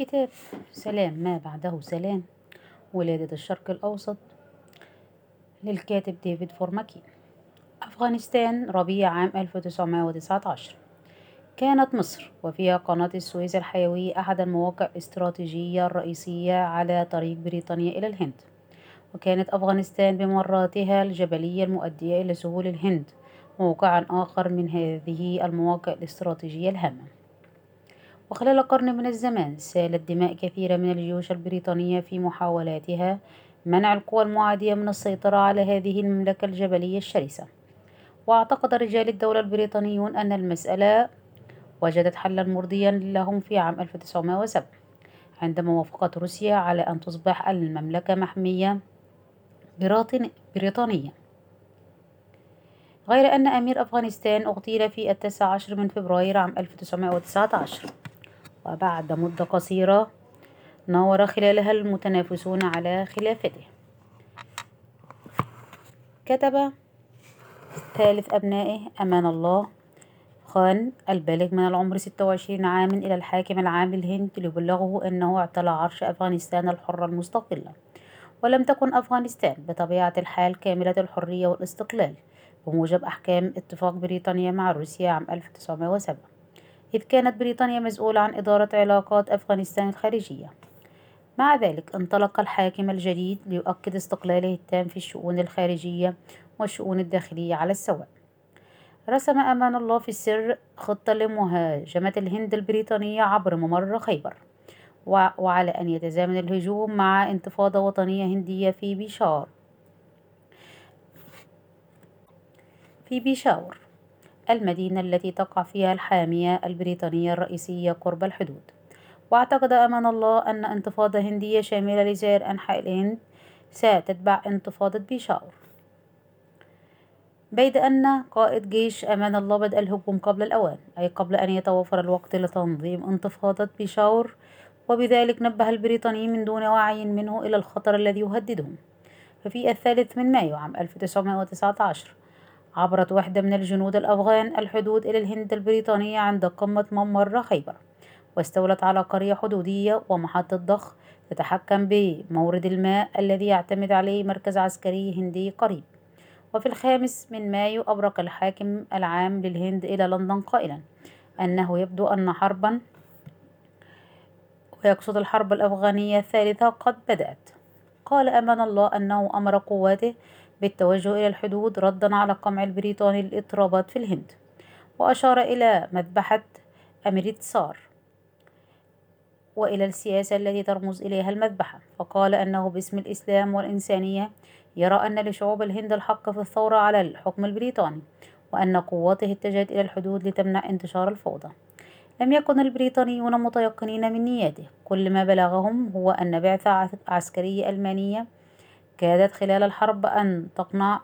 كتاب سلام. ما بعده سلام. ولادة الشرق الأوسط. للكاتب ديفيد فرومكين أفغانستان ربيع عام 1919 كانت مصر وفيها قناة السويس الحيوية أحد المواقع الاستراتيجية الرئيسية على طريق بريطانيا إلى الهند. وكانت أفغانستان بممراتها الجبلية المؤدية إلى سهول الهند. موقعا آخر من هذه المواقع الاستراتيجية الهامة. وخلال قرن من الزمان سالت دماء كثيرة من الجيوش البريطانية في محاولاتها منع القوى المعادية من السيطرة على هذه المملكة الجبلية الشرسة. واعتقد رجال الدولة البريطانيون أن المسألة وجدت حلا مرضيا لهم في عام 1907 عندما وافقت روسيا على أن تصبح المملكة محمية بريطانية. غير أن أمير أفغانستان اغتيل في التاسع عشر من فبراير عام 1919 وبعد مدة قصيرة ناور خلالها المتنافسون على خلافته. كتب ثالث أبنائه أمان الله. خان البالغ من العمر ستة وعشرين عاما إلى الحاكم العام للهند ليبلغه أنه اعتلى عرش أفغانستان الحرة المستقلة ولم تكن أفغانستان بطبيعة الحال كاملة الحرية والاستقلال بموجب أحكام اتفاق بريطانيا مع روسيا عام 1907 إذ كانت بريطانيا مسؤولة عن إدارة علاقات أفغانستان الخارجية. مع ذلك انطلق الحاكم الجديد ليؤكد استقلاله التام في الشؤون الخارجية والشؤون الداخلية على السواء. رسم أمان الله في السر خطة لمهاجمة الهند البريطانية عبر ممر خيبر وعلى أن يتزامن الهجوم مع انتفاضة وطنية هندية في بيشار في بيشاور المدينة التي تقع فيها الحامية البريطانية الرئيسية قرب الحدود. واعتقد أمان الله أن انتفاضة هندية شاملة لسائر أنحاء الهند ستتبع انتفاضة بيشاور. بيد أن قائد جيش أمان الله بدأ الهجوم قبل الأوان أي قبل أن يتوفر الوقت لتنظيم انتفاضة بيشاور وبذلك نبه البريطانيين من دون وعي منه إلى الخطر الذي يهددهم. ففي الثالث من مايو عام 1919 عبرت وحدة من الجنود الأفغان الحدود إلى الهند البريطانية عند قمة ممر خيبر واستولت على قرية حدودية ومحطة ضخ تتحكم بمورد الماء الذي يعتمد عليه مركز عسكري هندي قريب. وفي الخامس من مايو أبرق الحاكم العام للهند إلى لندن قائلا أنه يبدو أن حربا ويقصد الحرب الأفغانية الثالثة قد بدأت. قال أمان الله أنه أمر قواته بالتوجه إلى الحدود ردا على قمع البريطاني للاضطرابات في الهند وأشار إلى مذبحة أمريتسار وإلى السياسة التي ترمز إليها المذبحة فقال أنه باسم الإسلام والإنسانية يرى أن لشعوب الهند الحق في الثورة على الحكم البريطاني وأن قواته اتجهت إلى الحدود لتمنع انتشار الفوضى. لم يكن البريطانيون متيقنين من نياته. كل ما بلغهم هو أن بعثة عسكرية ألمانية كادت خلال الحرب أن تقنع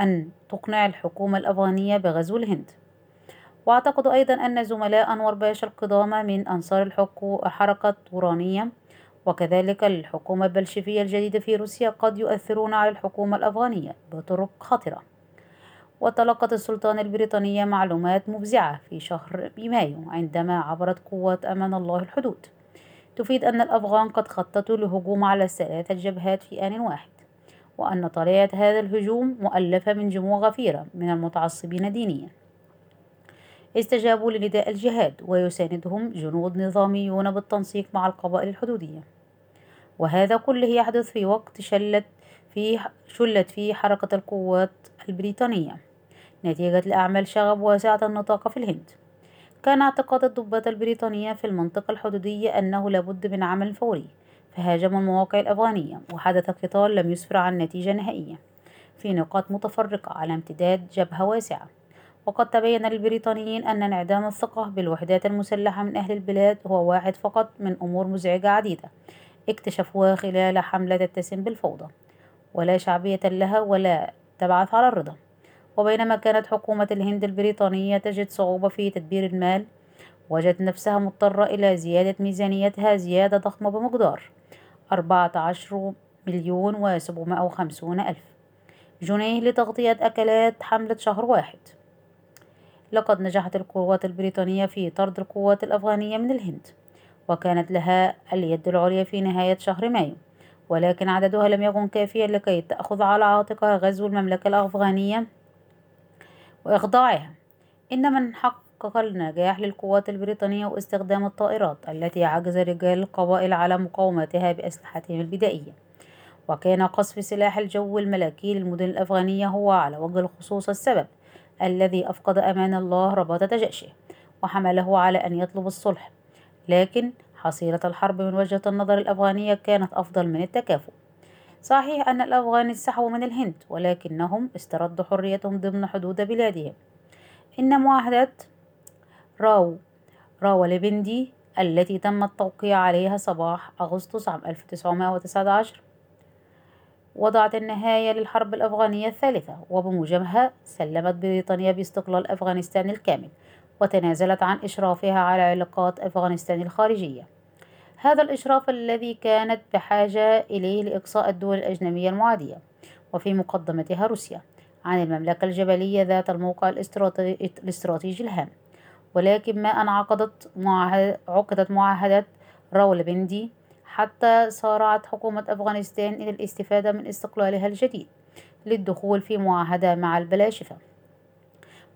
أن تقنع الحكومة الأفغانية بغزو الهند. وأعتقد أيضا أن زملاء أنور باشا القدامى من أنصار الحركة الطورانية وكذلك الحكومة البلشفية الجديدة في روسيا قد يؤثرون على الحكومة الأفغانية بطرق خطرة. وتلقت السلطان البريطانية معلومات مفزعة في شهر مايو عندما عبرت قوات أمان الله الحدود. تفيد أن الأفغان قد خططوا لهجوم على الثلاثة جبهات في آن واحد وأن طريقة هذا الهجوم مؤلفة من جموع غفيرة من المتعصبين دينيا. استجابوا لنداء الجهاد ويساندهم جنود نظاميون بالتنسيق مع القبائل الحدودية. وهذا كله يحدث في وقت شلت فيه شلت فيه حركة القوات البريطانية. نتيجة لأعمال شغب واسعة النطاق في الهند. كان اعتقاد الضباط البريطانية في المنطقة الحدودية أنه لابد من عمل فوري فهاجموا المواقع الأفغانية وحدث قتال لم يسفر عن نتيجة نهائية. في نقاط متفرقة على امتداد جبهة واسعة. وقد تبين للبريطانيين أن انعدام الثقة بالوحدات المسلحة من أهل البلاد هو واحد فقط من أمور مزعجة عديدة اكتشفوها خلال حملة تتسم بالفوضى. ولا شعبية لها ولا تبعث على الرضا. وبينما كانت حكومة الهند البريطانية تجد صعوبة في تدبير المال وجدت نفسها مضطرة إلى زيادة ميزانيتها زيادة ضخمة بمقدار أربعة عشر مليون وسبعمائة وخمسون ألف جنيه لتغطية أكلات حملة شهر واحد. لقد نجحت القوات البريطانية في طرد القوات الأفغانية من الهند وكانت لها اليد العليا في نهاية شهر مايو ولكن عددها لم يكن كافيا لكي تأخذ على عاتقها غزو المملكة الأفغانية وإخضاعها. إن من حقق النجاح للقوات البريطانية واستخدام الطائرات التي عجز رجال القبائل على مقاومتها بأسلحتهم البدائية. وكان قصف سلاح الجو الملكي للمدن الأفغانية هو على وجه الخصوص السبب الذي أفقد أمان الله رباطة جأشه وحمله على أن يطلب الصلح. لكن حصيلة الحرب من وجهة النظر الأفغانية كانت أفضل من التكافؤ. صحيح أن الأفغان انسحبوا من الهند ولكنهم استردوا حريتهم ضمن حدود بلادهم. إن معاهدة راو راولبندي التي تم التوقيع عليها صباح أغسطس عام 1919 وضعت النهاية للحرب الأفغانية الثالثة وبموجبها سلمت بريطانيا باستقلال أفغانستان الكامل وتنازلت عن إشرافها على علاقات أفغانستان الخارجية. هذا الإشراف الذي كانت بحاجة إليه لإقصاء الدول الأجنبية المعادية وفي مقدمتها روسيا عن المملكة الجبلية ذات الموقع الاستراتيجي الهام. ولكن ما أن عقدت معاهدة عقدت معاهدة راولبندي حتى سارعت حكومة أفغانستان إلى الاستفادة من استقلالها الجديد للدخول في معاهدة مع البلاشفة.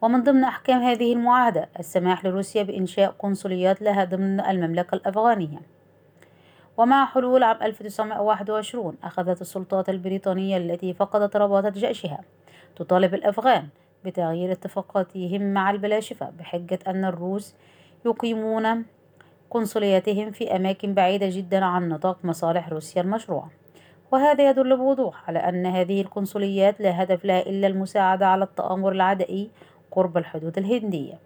ومن ضمن أحكام هذه المعاهدة السماح لروسيا بإنشاء قنصليات لها ضمن المملكة الأفغانية. ومع حلول عام 1921 أخذت السلطات البريطانية التي فقدت رباطة جأشها تطالب الأفغان بتغيير اتفاقاتهم مع البلاشفة بحجة أن الروس يقيمون قنصلياتهم في أماكن بعيدة جدا عن نطاق مصالح روسيا المشروعة. وهذا يدل بوضوح على أن هذه القنصليات لا هدف لها إلا المساعدة على التآمر العدائي قرب الحدود الهندية.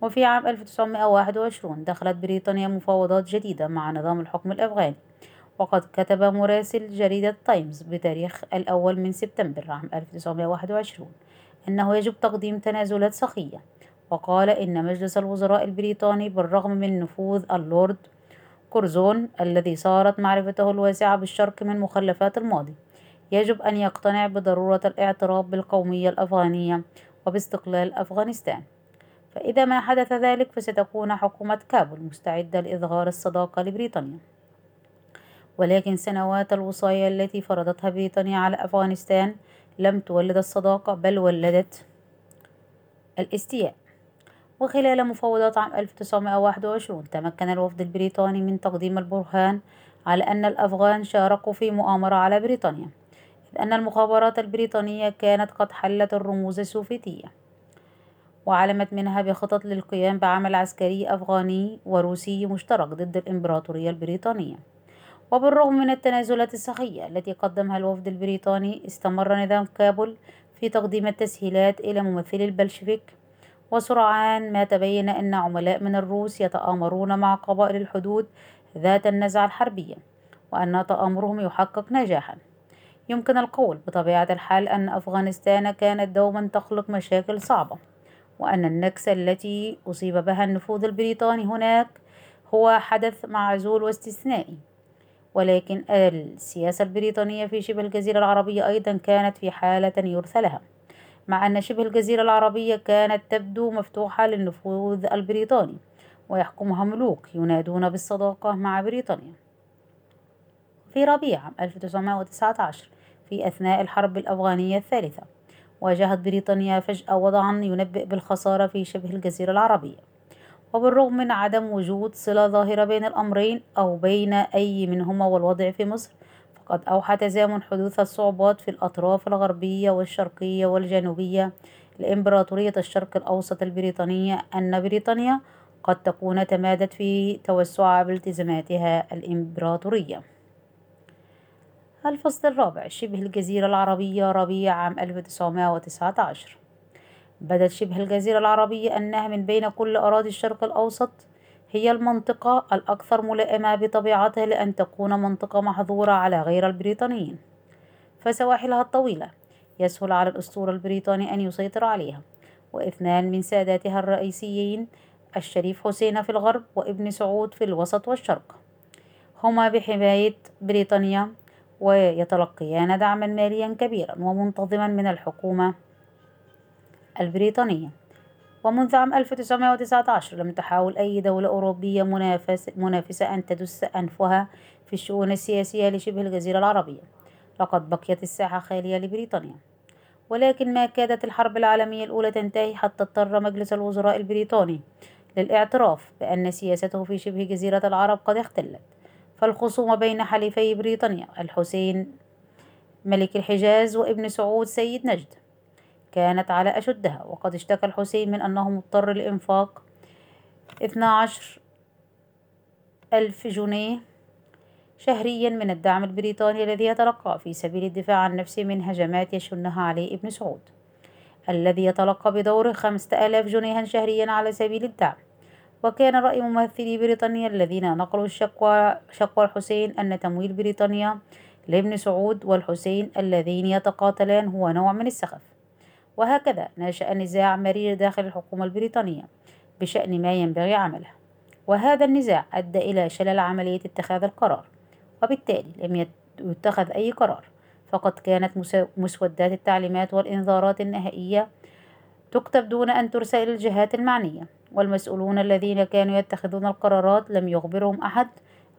وفي عام 1921 دخلت بريطانيا مفاوضات جديدة مع نظام الحكم الأفغاني. وقد كتب مراسل جريدة تايمز بتاريخ الأول من سبتمبر عام 1921 أنه يجب تقديم تنازلات سخية. وقال إن مجلس الوزراء البريطاني بالرغم من نفوذ اللورد كورزون الذي صارت معرفته الواسعة بالشرق من مخلفات الماضي يجب أن يقتنع بضرورة الاعتراف بالقومية الأفغانية وباستقلال أفغانستان. فإذا ما حدث ذلك فستكون حكومة كابول مستعدة لإظهار الصداقة لبريطانيا. ولكن سنوات الوصاية التي فرضتها بريطانيا على أفغانستان لم تولد الصداقة بل ولدت الاستياء. وخلال مفاوضات عام 1921 تمكن الوفد البريطاني من تقديم البرهان على أن الأفغان شاركوا في مؤامرة على بريطانيا إذ أن المخابرات البريطانية كانت قد حلت الرموز السوفيتية. وعلمت منها بخطط للقيام بعمل عسكري أفغاني وروسي مشترك ضد الإمبراطورية البريطانية. وبالرغم من التنازلات السخية التي قدمها الوفد البريطاني استمر نظام كابول في تقديم التسهيلات إلى ممثلي البلشفيك. وسرعان ما تبين أن عملاء من الروس يتآمرون مع قبائل الحدود ذات النزعة الحربية وأن تآمرهم يحقق نجاحا. يمكن القول بطبيعة الحال أن أفغانستان كانت دوما تخلق مشاكل صعبة. وأن النكسة التي أصيب بها النفوذ البريطاني هناك هو حدث معزول واستثنائي. ولكن السياسة البريطانية في شبه الجزيرة العربية أيضا كانت في حالة يرثى لها مع أن شبه الجزيرة العربية كانت تبدو مفتوحة للنفوذ البريطاني ويحكمها ملوك ينادون بالصداقة مع بريطانيا. في ربيع عام 1919 في أثناء الحرب الأفغانية الثالثة واجهت بريطانيا فجأة وضعا ينبئ بالخسارة في شبه الجزيرة العربية. وبالرغم من عدم وجود صلة ظاهرة بين الأمرين أو بين أي منهما والوضع في مصر فقد أوحى تزامن حدوث الصعوبات في الأطراف الغربية والشرقية والجنوبية لإمبراطورية الشرق الأوسط البريطانية أن بريطانيا قد تكون تمادت في توسعها بالتزاماتها الإمبراطورية. الفصل الرابع شبه الجزيرة العربية ربيع عام 1919 بدت شبه الجزيرة العربية أنها من بين كل أراضي الشرق الأوسط هي المنطقة الأكثر ملائمة بطبيعتها لأن تكون منطقة محظورة على غير البريطانيين. فسواحلها الطويلة يسهل على الأسطول البريطاني أن يسيطر عليها. واثنان من ساداتها الرئيسيين الشريف حسين في الغرب وابن سعود في الوسط والشرق. هما بحماية بريطانيا ويتلقيان دعما ماليا كبيرا ومنتظما من الحكومة البريطانية. ومنذ عام 1919 لم تحاول أي دولة أوروبية منافس منافسة أن تدس أنفها في الشؤون السياسية لشبه الجزيرة العربية. لقد بقيت الساحة خالية لبريطانيا. ولكن ما كادت الحرب العالمية الأولى تنتهي حتى اضطر مجلس الوزراء البريطاني للإعتراف بأن سياسته في شبه جزيرة العرب قد اختلت. فالخصومة بين حليفي بريطانيا الحسين ملك الحجاز وابن سعود سيد نجد كانت على أشدها وقد اشتكى الحسين من أنه مضطر لإنفاق 12 ألف جنيه شهريا من الدعم البريطاني الذي يتلقى في سبيل الدفاع عن نفسه من هجمات يشنها عليه ابن سعود الذي يتلقى بدوره خمسة آلاف جنيها شهريا على سبيل الدعم. وكان رأي ممثلي بريطانيا الذين نقلوا الشكوى شكوى الحسين أن تمويل بريطانيا لابن سعود والحسين اللذين يتقاتلان هو نوع من السخف. وهكذا نشأ نزاع مرير داخل الحكومة البريطانية بشأن ما ينبغي عمله. وهذا النزاع أدى إلى شلل عملية اتخاذ القرار وبالتالي لم يتخذ أي قرار. فقد كانت مسودات التعليمات والإنذارات النهائية تكتب دون أن ترسل الجهات المعنية والمسؤولون الذين كانوا يتخذون القرارات لم يخبرهم أحد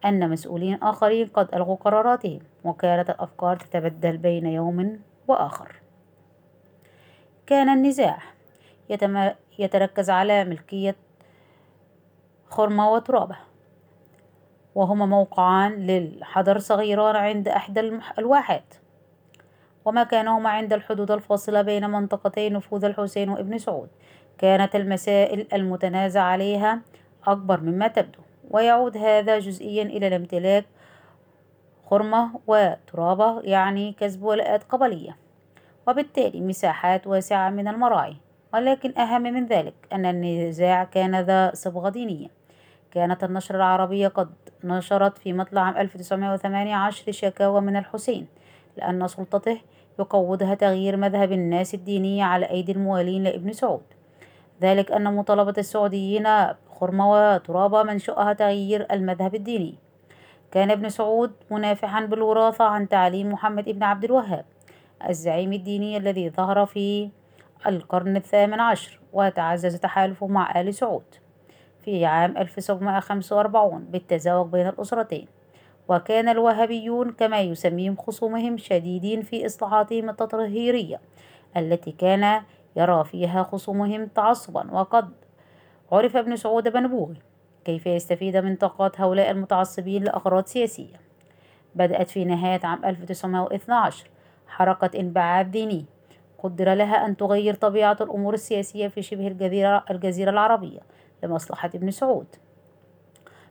أن مسؤولين آخرين قد ألغوا قراراتهم وكانت الأفكار تتبدل بين يوم وآخر. كان النزاع يتركز على ملكية خرمة وترابة وهما موقعان للحضر صغيران عند إحدى الواحات. ومكانهما عند الحدود الفاصلة بين منطقتي نفوذ الحسين وابن سعود. كانت المسائل المتنازع عليها أكبر مما تبدو ويعود هذا جزئيا إلى الامتلاك خرمة وترابة يعني كسب ولاءات قبلية. وبالتالي مساحات واسعة من المراعي. ولكن أهم من ذلك أن النزاع كان ذا صبغة دينية. كانت النشرة العربية قد نشرت في مطلع عام 1918 شكاوى من الحسين. لأن سلطته يقودها تغيير مذهب الناس الدينية على أيدي الموالين لابن سعود. ذلك أن مطالبة السعوديين خرمة وترابة منشؤها تغيير المذهب الديني. كان ابن سعود منافحا بالوراثة عن تعليم محمد بن عبد الوهاب الزعيم الديني الذي ظهر في القرن الثامن عشر وتعزز تحالفه مع آل سعود في عام 1745 بالتزاوج بين الأسرتين. وكان الوهابيون كما يسميهم خصومهم شديدين في إصلاحاتهم التطهيرية التي كان يرى فيها خصومهم تعصبا. وقد عرف ابن سعود بنبوغي كيف يستفيد من طاقات هؤلاء المتعصبين لأغراض سياسية. بدأت في نهاية عام 1912 حركة انبعاث ديني قدر لها أن تغير طبيعة الأمور السياسية في شبه الجزيرة, الجزيرة العربية لمصلحة ابن سعود.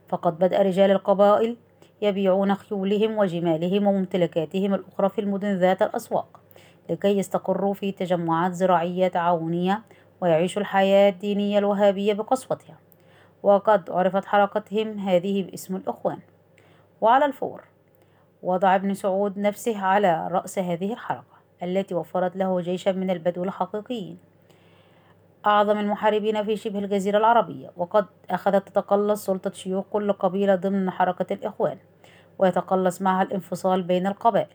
فقد بدأ رجال القبائل يبيعون خيولهم وجمالهم وممتلكاتهم الأخرى في المدن ذات الأسواق لكي يستقروا في تجمعات زراعية تعاونية ويعيشوا الحياة الدينية الوهابية بقسوتها. وقد عرفت حركتهم هذه باسم الإخوان. وعلى الفور وضع ابن سعود نفسه على رأس هذه الحركة التي وفرت له جيشا من البدو الحقيقيين. أعظم المحاربين في شبه الجزيرة العربية وقد أخذت تتقلص سلطة شيوخ كل قبيلة ضمن حركة الإخوان ويتقلص معها الانفصال بين القبائل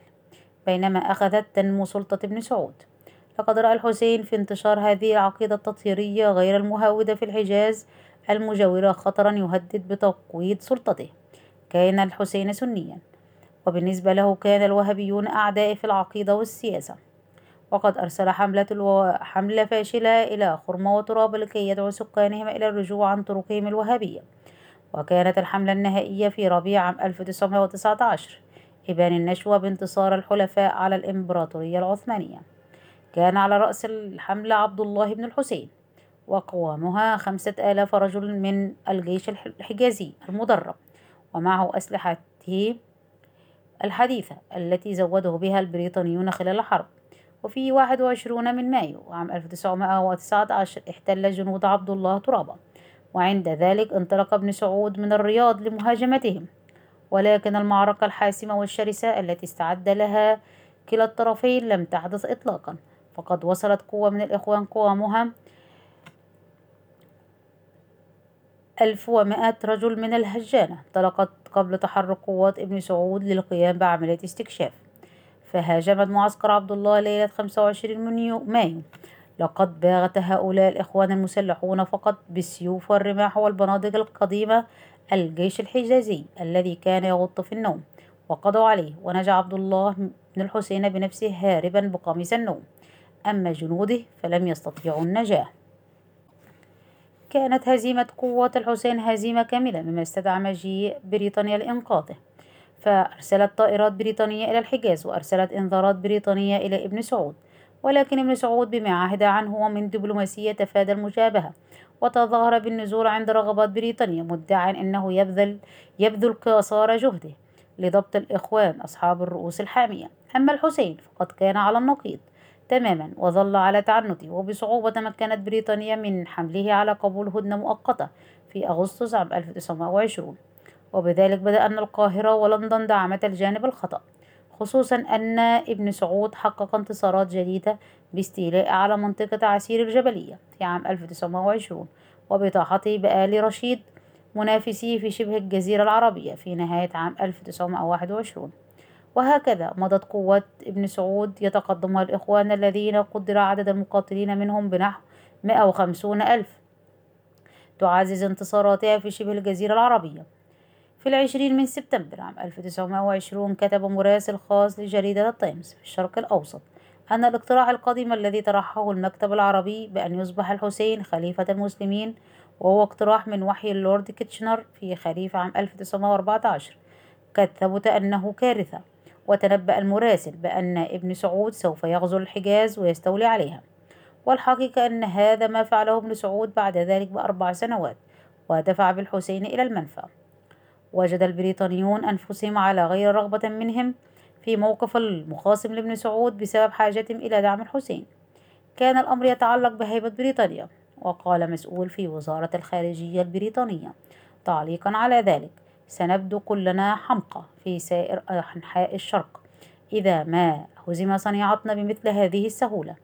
بينما أخذت تنمو سلطة ابن سعود. لقد رأى الحسين في انتشار هذه العقيدة التطهيرية غير المهاودة في الحجاز المجاورة خطرا يهدد بتقويض سلطته. كان الحسين سنيا. وبالنسبة له كان الوهابيون أعداء في العقيدة والسياسة. وقد أرسل حملة حملة فاشلة إلى خرمة وتراب لكي يدعو سكانهم إلى الرجوع عن طرقهم الوهابية. وكانت الحملة النهائية في ربيع عام 1919 إبان النشوة بانتصار الحلفاء على الإمبراطورية العثمانية. كان على رأس الحملة عبد الله بن الحسين. وقوامها خمسة آلاف رجل من الجيش الحجازي المدرب. ومعه أسلحته الحديثة التي زوده بها البريطانيون خلال الحرب. وفي 21 من مايو عام 1919 احتل جنود عبد الله ترابا وعند ذلك انطلق ابن سعود من الرياض لمهاجمتهم. ولكن المعركة الحاسمة والشرسة التي استعد لها كلا الطرفين لم تحدث إطلاقا فقد وصلت قوة من الإخوان قوامها ألف ومائة رجل من الهجانة. انطلقت قبل تحرك قوات ابن سعود للقيام بعملية استكشاف. فهاجمت معسكر عبد الله ليلة 25 من مايو. لقد باغت هؤلاء الإخوان المسلحون فقط بالسيوف والرماح والبنادق القديمة الجيش الحجازي الذي كان يغط في النوم. وقضوا عليه ونجا عبد الله بن الحسين بنفسه هاربا بقميص النوم. أما جنوده فلم يستطيعوا النجاة. كانت هزيمة قوات الحسين هزيمة كاملة مما استدعى مجيء بريطانيا لإنقاذه. فأرسلت طائرات بريطانية إلى الحجاز وأرسلت إنذارات بريطانية إلى ابن سعود. ولكن ابن سعود بما عهد عنه ومن دبلوماسية تفادى المجابهة وتظاهر بالنزول عند رغبات بريطانيا مدعا أنه يبذل يبذل قصارى جهده لضبط الإخوان أصحاب الرؤوس الحامية. أما الحسين فقد كان على النقيض تماما وظل على تعنته وبصعوبة تمكنت بريطانيا من حمله على قبول هدنة مؤقتة في أغسطس عام 1920 وبذلك بدأ أن القاهرة ولندن دعمتا الجانب الخطأ خصوصا أن ابن سعود حقق انتصارات جديدة باستيلاء على منطقة عسير الجبلية في عام 1920 وبطاحته بآل رشيد منافسيه في شبه الجزيرة العربية في نهاية عام 1921 وهكذا مضت قوات ابن سعود يتقدمها الإخوان الذين قدر عدد المقاتلين منهم بنحو 150 ألف. تعزز انتصاراتها في شبه الجزيرة العربية. في العشرين من سبتمبر عام 1920 كتب مراسل خاص لجريدة التايمز في الشرق الأوسط أن الاقتراح القديم الذي طرحه المكتب العربي بأن يصبح الحسين خليفة المسلمين وهو اقتراح من وحي اللورد كيتشنر في خريف عام 1914 قد ثبت أنه كارثة وتنبأ المراسل بأن ابن سعود سوف يغزو الحجاز ويستولي عليها والحقيقة أن هذا ما فعله ابن سعود بعد ذلك بأربع سنوات ودفع بالحسين إلى المنفى وجد البريطانيون أنفسهم على غير رغبة منهم في موقف المخاصم لابن سعود بسبب حاجتهم إلى دعم الحسين. كان الأمر يتعلق بهيبة بريطانيا وقال مسؤول في وزارة الخارجية البريطانية تعليقا على ذلك سنبدو كلنا حمقى في سائر أنحاء الشرق إذا ما هزم صنيعتنا بمثل هذه السهولة.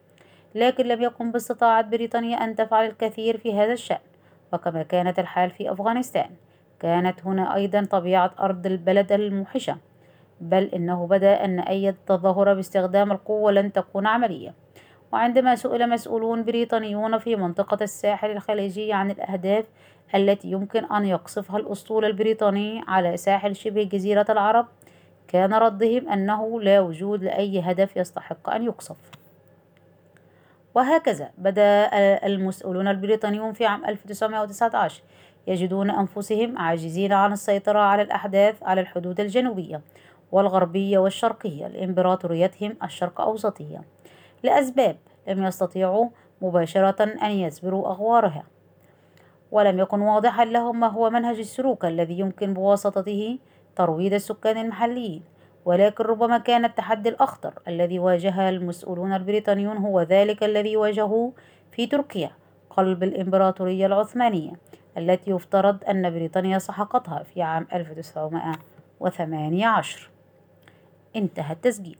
لكن لم يكن باستطاعة بريطانيا أن تفعل الكثير في هذا الشأن وكما كانت الحال في أفغانستان. كانت هنا أيضا طبيعة أرض البلد الموحشة بل إنه بدأ أن أي تظاهرة باستخدام القوة لن تكون عملية. وعندما سئل مسؤولون بريطانيون في منطقة الساحل الخليجي عن الأهداف التي يمكن أن يقصفها الأسطول البريطاني على ساحل شبه جزيرة العرب كان ردهم أنه لا وجود لأي هدف يستحق أن يقصف. وهكذا بدأ المسؤولون البريطانيون في عام 1919 يجدون أنفسهم عاجزين عن السيطرة على الأحداث على الحدود الجنوبية والغربية والشرقية لإمبراطوريتهم الشرق أوسطية. لأسباب لم يستطيعوا مباشرة أن يسبروا أغوارها. ولم يكن واضحا لهم ما هو منهج السلوك الذي يمكن بواسطته ترويض السكان المحليين ولكن ربما كان التحدي الأخطر الذي واجه المسؤولون البريطانيون هو ذلك الذي واجهوه في تركيا قلب الإمبراطورية العثمانية التي يفترض أن بريطانيا سحقتها في عام 1918 انتهى التسجيل.